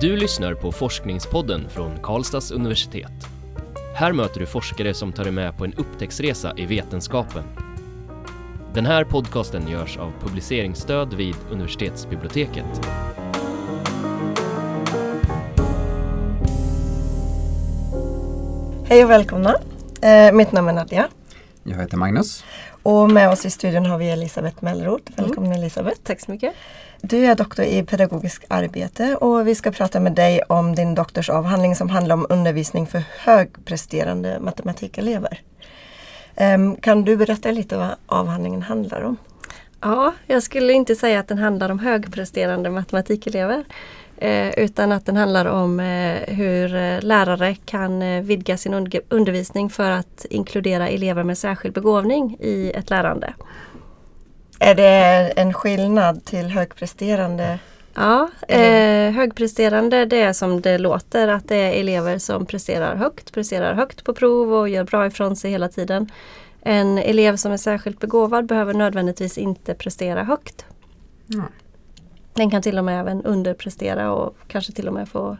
Du lyssnar på Forskningspodden från Karlstads universitet. Här möter du forskare som tar dig med på en upptäcktsresa i vetenskapen. Den här podcasten görs av publiceringsstöd vid universitetsbiblioteket. Hej och välkomna. Eh, mitt namn är Nadja. Jag heter Magnus. Och med oss i studion har vi Elisabeth Mellroth. Välkommen Elisabeth. Tack så mycket. Du är doktor i pedagogiskt arbete och vi ska prata med dig om din doktorsavhandling som handlar om undervisning för högpresterande matematikelever. Ehm, kan du berätta lite vad avhandlingen handlar om? Ja, jag skulle inte säga att den handlar om högpresterande matematikelever. Eh, utan att den handlar om eh, hur eh, lärare kan vidga sin undervisning för att inkludera elever med särskild begåvning i ett lärande. Är det en skillnad till högpresterande? Ja, eh, högpresterande det är som det låter att det är elever som presterar högt, presterar högt på prov och gör bra ifrån sig hela tiden. En elev som är särskilt begåvad behöver nödvändigtvis inte prestera högt. Mm. Den kan till och med även underprestera och kanske till och med få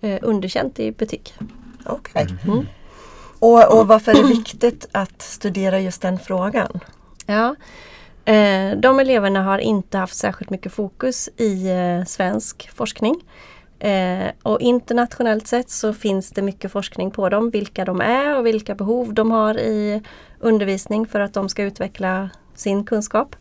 eh, underkänt i betyg. Okej. Okay. Mm. Och, och varför är det viktigt att studera just den frågan? Ja, eh, De eleverna har inte haft särskilt mycket fokus i eh, svensk forskning. Eh, och internationellt sett så finns det mycket forskning på dem, vilka de är och vilka behov de har i undervisning för att de ska utveckla sin kunskap.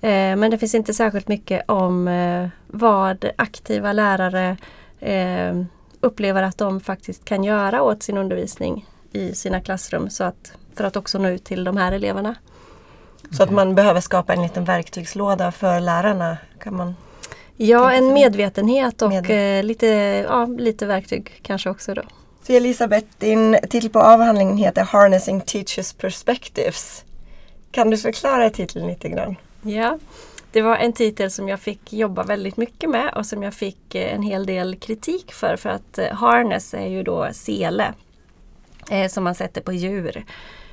Eh, men det finns inte särskilt mycket om eh, vad aktiva lärare eh, upplever att de faktiskt kan göra åt sin undervisning i sina klassrum så att, för att också nå ut till de här eleverna. Så att man behöver skapa en liten verktygslåda för lärarna? Kan man ja, en medvetenhet och Medvet lite, ja, lite verktyg kanske också då. Så Elisabeth, din titel på avhandlingen heter Harnessing Teachers Perspectives. Kan du förklara titeln lite grann? Ja, det var en titel som jag fick jobba väldigt mycket med och som jag fick eh, en hel del kritik för. För att eh, harness är ju då sele eh, som man sätter på djur.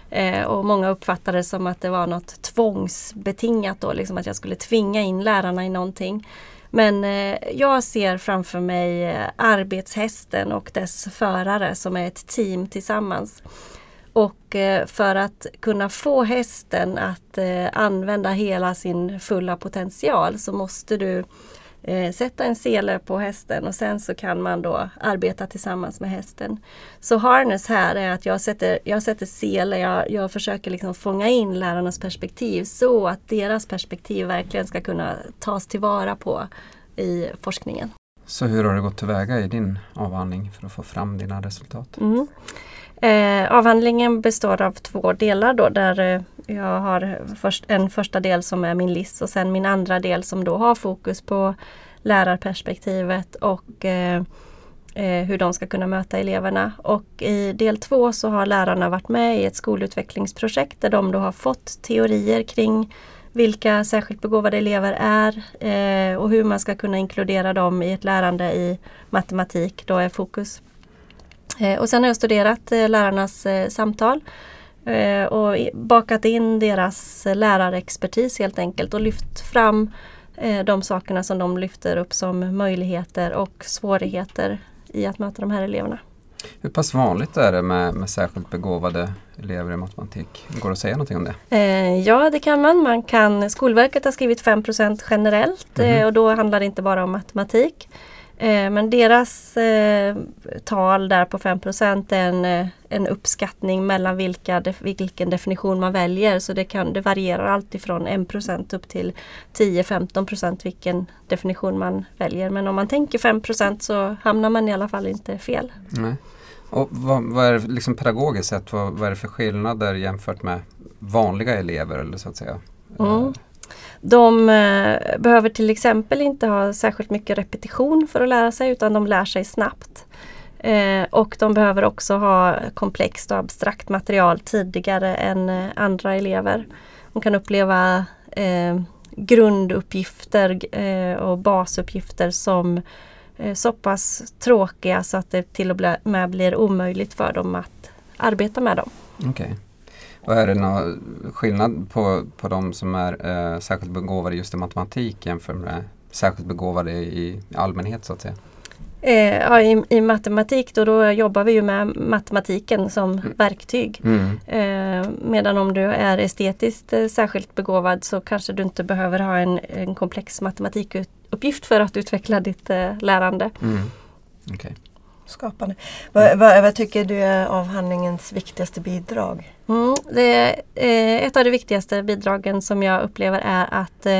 Eh, och många uppfattade det som att det var något tvångsbetingat då, liksom att jag skulle tvinga in lärarna i någonting. Men eh, jag ser framför mig eh, arbetshästen och dess förare som är ett team tillsammans. Och eh, för att kunna få hästen att eh, använda hela sin fulla potential så måste du eh, sätta en sele på hästen och sen så kan man då arbeta tillsammans med hästen. Så harness här är att jag sätter, jag sätter sele, jag, jag försöker liksom fånga in lärarnas perspektiv så att deras perspektiv verkligen ska kunna tas tillvara på i forskningen. Så hur har du gått tillväga i din avhandling för att få fram dina resultat? Mm. Eh, avhandlingen består av två delar då där eh, jag har först, en första del som är min list och sen min andra del som då har fokus på lärarperspektivet och eh, eh, hur de ska kunna möta eleverna. Och i del två så har lärarna varit med i ett skolutvecklingsprojekt där de då har fått teorier kring vilka särskilt begåvade elever är eh, och hur man ska kunna inkludera dem i ett lärande i matematik. Då är fokus. Eh, och sen har jag studerat eh, lärarnas eh, samtal och bakat in deras lärarexpertis helt enkelt och lyft fram de sakerna som de lyfter upp som möjligheter och svårigheter i att möta de här eleverna. Hur pass vanligt är det med, med särskilt begåvade elever i matematik? Går det att säga någonting om det? Eh, ja det kan man. man kan, Skolverket har skrivit 5% generellt mm -hmm. eh, och då handlar det inte bara om matematik. Eh, men deras eh, tal där på 5% är en, eh, en uppskattning mellan vilka, vilken definition man väljer. Så det, kan, det varierar alltifrån 1% upp till 10-15% vilken definition man väljer. Men om man tänker 5% så hamnar man i alla fall inte fel. Nej. Och vad, vad är liksom pedagogiskt sett, vad, vad, är det för skillnader jämfört med vanliga elever? Eller så att säga? Mm. De eh, behöver till exempel inte ha särskilt mycket repetition för att lära sig utan de lär sig snabbt. Eh, och de behöver också ha komplext och abstrakt material tidigare än eh, andra elever. De kan uppleva eh, grunduppgifter eh, och basuppgifter som eh, så pass tråkiga så att det till och med blir omöjligt för dem att arbeta med dem. Okay. Och är det någon skillnad på, på de som är eh, särskilt begåvade just i matematik jämfört med särskilt begåvade i allmänhet så att säga? Eh, ja, i, I matematik då, då jobbar vi ju med matematiken som verktyg. Mm. Eh, medan om du är estetiskt eh, särskilt begåvad så kanske du inte behöver ha en, en komplex matematikuppgift för att utveckla ditt eh, lärande. Mm. Okej. Skapande. Vad, vad, vad tycker du är avhandlingens viktigaste bidrag? Mm, det, eh, ett av de viktigaste bidragen som jag upplever är att eh,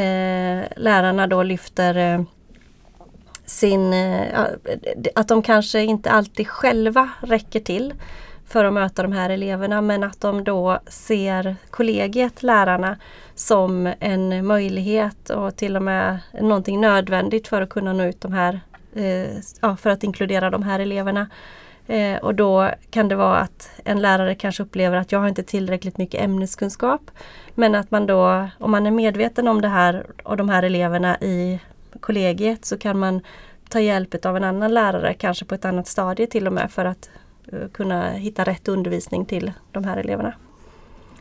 eh lärarna då lyfter eh, sin, eh, att de kanske inte alltid själva räcker till för att möta de här eleverna men att de då ser kollegiet, lärarna, som en möjlighet och till och med någonting nödvändigt för att kunna nå ut de här, ja, för att inkludera de här eleverna. Eh, och då kan det vara att en lärare kanske upplever att jag har inte tillräckligt mycket ämneskunskap. Men att man då, om man är medveten om det här och de här eleverna i kollegiet så kan man ta hjälp av en annan lärare, kanske på ett annat stadie till och med för att eh, kunna hitta rätt undervisning till de här eleverna.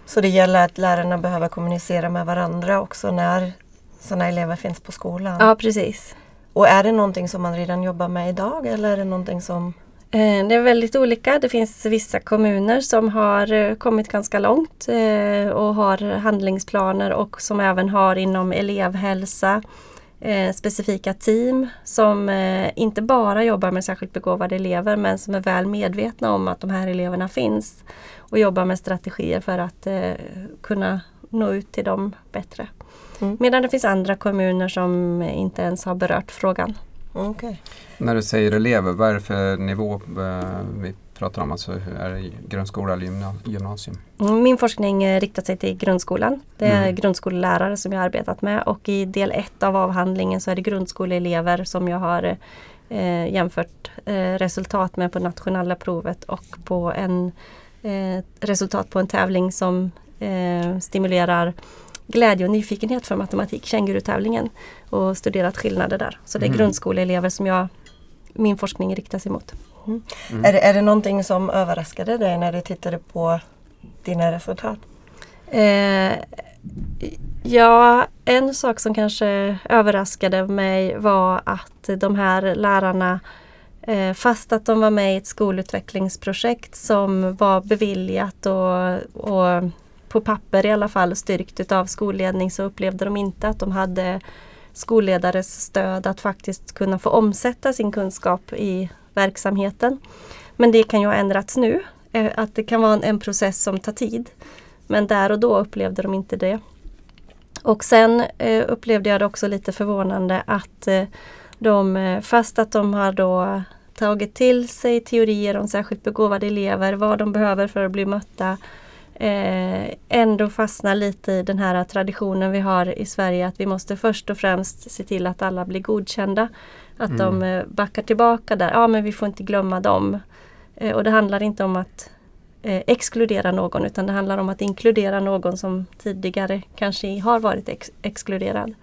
Så det gäller att lärarna behöver kommunicera med varandra också när sådana elever finns på skolan? Ja precis. Och är det någonting som man redan jobbar med idag eller är det någonting som eh, Det är väldigt olika. Det finns vissa kommuner som har eh, kommit ganska långt eh, och har handlingsplaner och som även har inom elevhälsa specifika team som inte bara jobbar med särskilt begåvade elever men som är väl medvetna om att de här eleverna finns och jobbar med strategier för att kunna nå ut till dem bättre. Mm. Medan det finns andra kommuner som inte ens har berört frågan. Okej. När du säger elever, vad är det för nivå eh, vi pratar om? Alltså, hur är det grundskola eller gymna- gymnasium? Min forskning eh, riktar sig till grundskolan. Det är Mm. grundskolelärare som jag har arbetat med och i del ett av avhandlingen så är det grundskoleelever som jag har eh, jämfört eh, resultat med på nationella provet och på en eh, resultat på en tävling som eh, stimulerar glädje och nyfikenhet för matematik, kängurutävlingen och studerat skillnader där. Så det är Mm. grundskoleelever som jag, min forskning riktar sig mot. Mm. Är, det, är det någonting som överraskade dig när du tittade på dina resultat? Eh, ja, en sak som kanske överraskade mig var att de här lärarna eh, fast att de var med i ett skolutvecklingsprojekt som var beviljat och, och på papper i alla fall styrkt utav skolledning så upplevde de inte att de hade skolledares stöd att faktiskt kunna få omsätta sin kunskap i verksamheten. Men det kan ju ha ändrats nu. Eh, att det kan vara en, en process som tar tid. Men där och då upplevde de inte det. Och sen eh, upplevde jag det också lite förvånande att eh, de, eh, fast att de har då tagit till sig teorier om särskilt begåvade elever, vad de behöver för att bli mötta, eh, ändå fastnar lite i den här traditionen vi har i Sverige att vi måste först och främst se till att alla blir godkända. Att de eh, backar tillbaka där, ja men vi får inte glömma dem. Eh, och det handlar inte om att eh, exkludera någon utan det handlar om att inkludera någon som tidigare kanske har varit ex- exkluderad.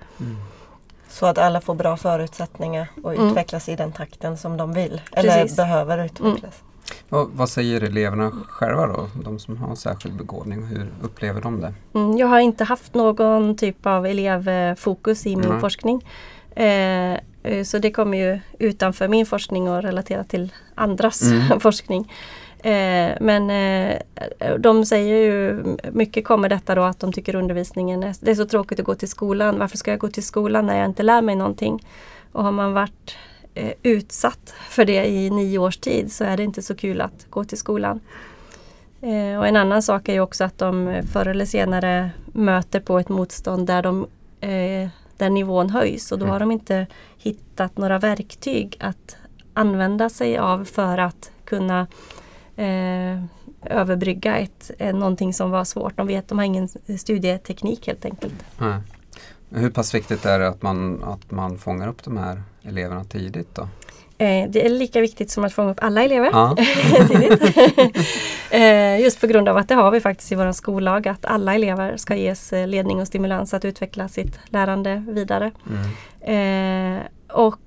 Så att alla får bra förutsättningar och Mm. utvecklas i den takten som de vill. Eller Precis. behöver utvecklas. Och vad säger eleverna själva då? De som har särskild begåvning, hur upplever de det? Mm, jag har inte haft någon typ av elevfokus i min Nej. forskning. Eh, eh, så det kommer ju utanför min forskning och relaterat till andras Mm. forskning. Eh, men eh, de säger ju, mycket kommer detta då att de tycker undervisningen är, det är så tråkigt att gå till skolan. Varför ska jag gå till skolan när jag inte lär mig någonting? Och har man varit eh, utsatt för det i nio års tid så är det inte så kul att gå till skolan. Eh, och en annan sak är ju också att de förr eller senare möter på ett motstånd där, de, eh, där nivån höjs och då Mm. har de inte hittat några verktyg att använda sig av för att kunna eh, överbrygga ett, eh, någonting som var svårt. De vet, de har ingen studieteknik helt enkelt. Nej. Hur pass viktigt är det att man, att man fångar upp de här eleverna tidigt då? Eh, det är lika viktigt som att fånga upp alla elever. Ja. tidigt. eh, just på grund av att det har vi faktiskt i vår skollag att alla elever ska ges eh, ledning och stimulans att utveckla sitt lärande vidare. Mm. Och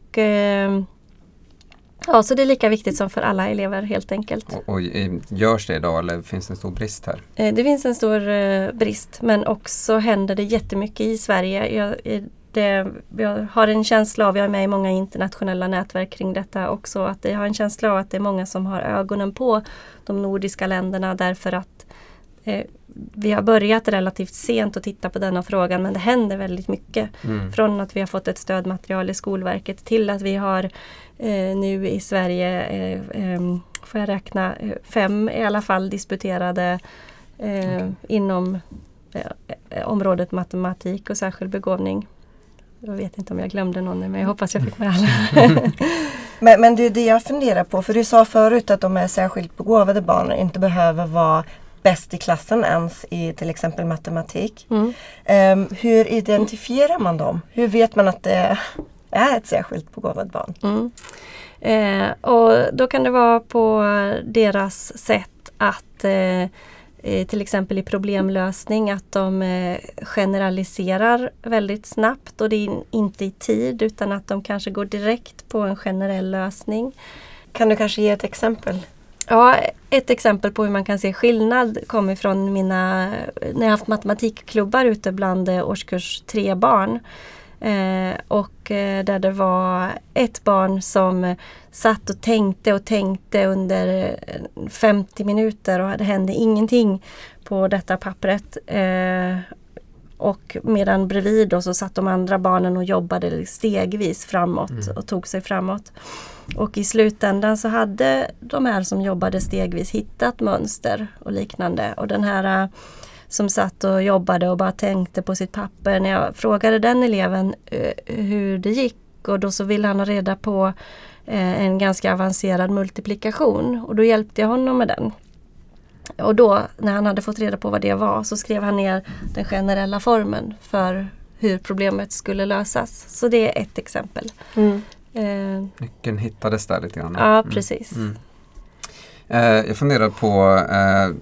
Ja, så det är lika viktigt som för alla elever helt enkelt. Och, och görs det idag eller finns det en stor brist här? Det finns en stor brist men också händer det jättemycket i Sverige. Jag, det, jag har en känsla av, jag är med i många internationella nätverk kring detta också, att jag har en känsla av att det är många som har ögonen på de nordiska länderna därför att eh, vi har börjat relativt sent att titta på denna frågan men det händer väldigt mycket. Mm. Från att vi har fått ett stödmaterial i Skolverket till att vi har eh, nu i Sverige, eh, eh, får jag räkna, eh, fem i alla fall disputerade eh, inom eh, området matematik och särskild begåvning. Jag vet inte om jag glömde någon men jag hoppas jag fick med alla. Men, men det är det jag funderar på, för du sa förut att de här särskilt begåvade barnen inte behöver vara bäst i klassen ens i till exempel matematik. Mm. Ehm, hur identifierar man dem? Hur vet man att det är ett särskilt begåvat barn? Mm. Eh, och då kan det vara på deras sätt att eh, till exempel i problemlösning att de eh, generaliserar väldigt snabbt och det är inte i tid utan att de kanske går direkt på en generell lösning. Kan du kanske ge ett exempel? Ja, ett exempel på hur man kan se skillnad kommer från mina, när jag haft matematikklubbar ute bland eh, årskurs 3 barn. Eh, och eh, där det var ett barn som satt och tänkte och tänkte under eh, 50 minuter och det hände ingenting på detta pappret. Eh, och medan bredvid då så satt de andra barnen och jobbade stegvis framåt och tog sig framåt. Och i slutändan så hade de här som jobbade stegvis hittat mönster och liknande. Och den här eh, som satt och jobbade och bara tänkte på sitt papper. När jag frågade den eleven eh, hur det gick och då så ville han ha reda på eh, en ganska avancerad multiplikation och då hjälpte jag honom med den. Och då när han hade fått reda på vad det var så skrev han ner den generella formeln för hur problemet skulle lösas. Så det är ett exempel. Eh, Nyckeln hittades där lite grann. ja, Mm. precis. Mm. Eh, jag funderar på eh,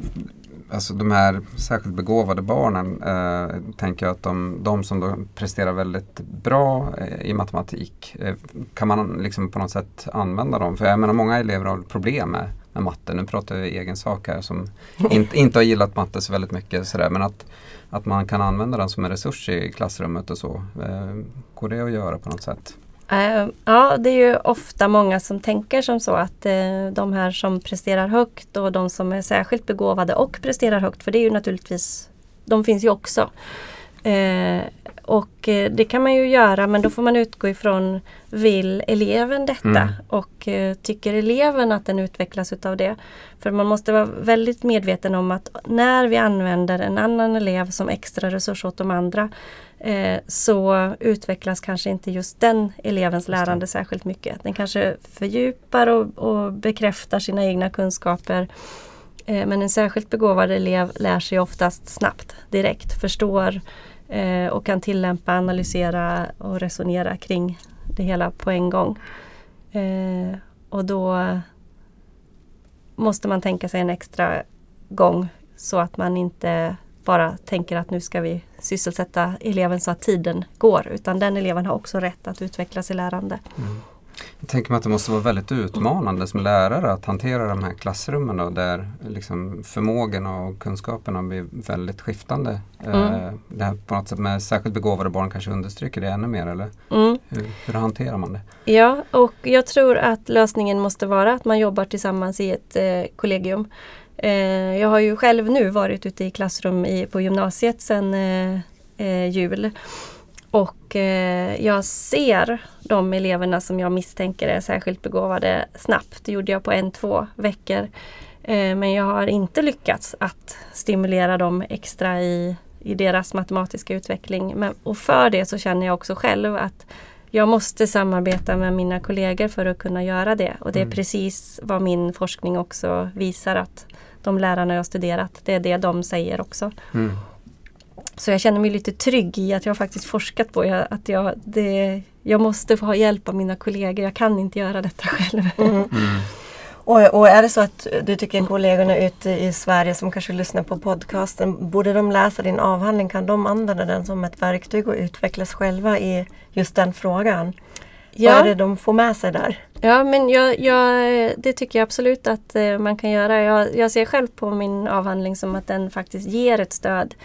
alltså de här särskilt begåvade barnen. Eh, tänker jag att de, de som presterar väldigt bra eh, i matematik, eh, kan man liksom på något sätt använda dem? För jag menar många elever har problem med, med matte. Nu pratar jag egen sak här som inte, inte har gillat matte så väldigt mycket. Sådär, men att, att man kan använda den som en resurs i klassrummet och så. Eh, går det att göra på något sätt? Eh, ja, det är ju ofta många som tänker som så att eh, de här som presterar högt och de som är särskilt begåvade och presterar högt, för det är ju naturligtvis, de finns ju också. Eh, och eh, det kan man ju göra men då får man utgå ifrån, vill eleven detta? Mm. Och eh, tycker eleven att den utvecklas utav det? För man måste vara väldigt medveten om att när vi använder en annan elev som extra resurs åt de andra eh, så utvecklas kanske inte just den elevens lärande särskilt mycket. Den kanske fördjupar och, och bekräftar sina egna kunskaper. Eh, men en särskilt begåvad elev lär sig oftast snabbt, direkt, förstår eh, och kan tillämpa, analysera och resonera kring det hela på en gång. Eh, och då måste man tänka sig en extra gång så att man inte bara tänker att nu ska vi sysselsätta eleven så att tiden går utan den eleven har också rätt att utvecklas i lärande. Mm. Jag tänker mig att det måste vara väldigt utmanande som lärare att hantera de här klassrummen då, där liksom förmågorna och kunskaperna blir väldigt skiftande. Mm. Eh, det här på något sätt med särskilt begåvade barn kanske understryker det ännu mer eller Mm. hur, hur hanterar man det? Ja, och jag tror att lösningen måste vara att man jobbar tillsammans i ett eh, kollegium. Eh, jag har ju själv nu varit ute i klassrum i, på gymnasiet sedan eh, eh, jul. Och eh, jag ser de eleverna som jag misstänker är särskilt begåvade snabbt. Det gjorde jag på en, två veckor. Eh, men jag har inte lyckats att stimulera dem extra i, i deras matematiska utveckling. Men, och för det så känner jag också själv att jag måste samarbeta med mina kollegor för att kunna göra det. Och det är Mm. precis vad min forskning också visar att de lärarna jag studerat, det är det de säger också. Mm. Så jag känner mig lite trygg i att jag faktiskt forskat på jag, att jag, det, jag måste få ha hjälp av mina kollegor. Jag kan inte göra detta själv. Mm. Och, och är det så att du tycker kollegorna ute i Sverige som kanske lyssnar på podcasten, borde de läsa din avhandling? Kan de använda den som ett verktyg och utvecklas själva i just den frågan? Vad är det de får med sig där? Ja, men jag, jag, det tycker jag absolut att eh, man kan göra. Jag, jag ser själv på min avhandling som att den faktiskt ger ett stöd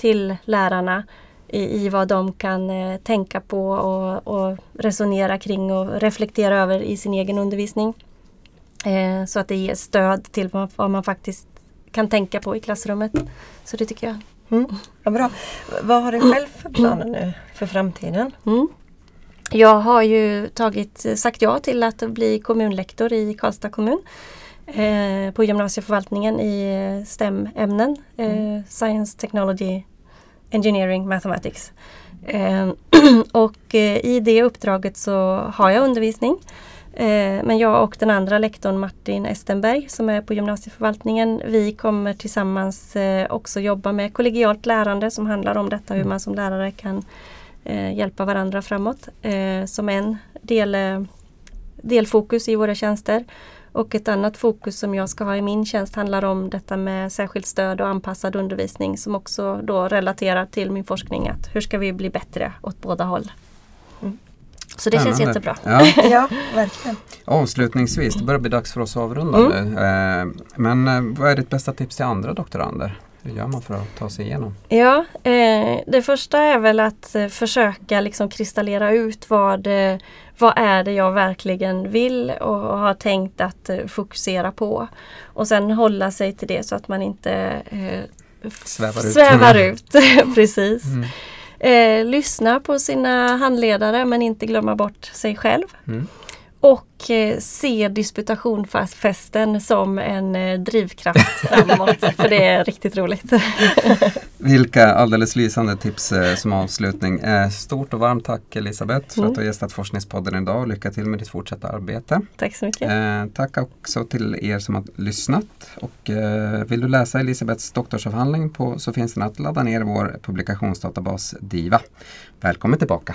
till lärarna i, i vad de kan eh, tänka på och, och, resonera kring och reflektera över i sin egen undervisning. Eh, så att det ger stöd till vad, vad, man faktiskt kan tänka på i klassrummet. Så det tycker jag. Mm. Ja, bra. Vad har du själv för planer nu för framtiden? Mm. Jag har ju tagit, sagt ja till att bli kommunlektor i Karlstad kommun eh, på gymnasieförvaltningen i STEM-ämnen. Eh, mm. Science, Technology, Engineering, Mathematics. Eh, och eh, i det uppdraget så har jag undervisning. Eh, men jag och den andra lektorn Martin Estenberg som är på gymnasieförvaltningen, vi kommer tillsammans eh, också jobba med kollegialt lärande som handlar om detta hur man som lärare kan hjälpa varandra framåt som en del, delfokus i våra tjänster. Och ett annat fokus som jag ska ha i min tjänst handlar om detta med särskilt stöd och anpassad undervisning som också då relaterar till min forskning. att Hur ska vi bli bättre åt båda håll? Mm. Så det Spännande. känns jättebra. Ja. ja, verkligen. Avslutningsvis, det börjar bli dags för oss att avrunda mm. nu. Eh, men eh, vad är ditt bästa tips till andra doktorander? Hur gör man för att ta sig igenom? Ja, eh, det första är väl att eh, försöka liksom kristallera ut vad, vad är det jag verkligen vill och har tänkt att eh, fokusera på. Och sen hålla sig till det så att man inte eh, svävar ut. Svävar ut. Precis. Mm. Eh, lyssna på sina handledare men inte glömma bort sig själv. Mm och eh, se disputationsfesten som en eh, drivkraft framåt. för det är riktigt roligt. Vilka alldeles lysande tips eh, som avslutning. Stort och varmt tack Elisabeth för mm. att du har gästat Forskningspodden idag. Lycka till med ditt fortsatta arbete. Tack så mycket. tack också till er som har lyssnat. Och, vill du läsa Elisabeths doktorsavhandling på, så finns den att ladda ner i vår publikationsdatabas DIVA. Välkommen tillbaka!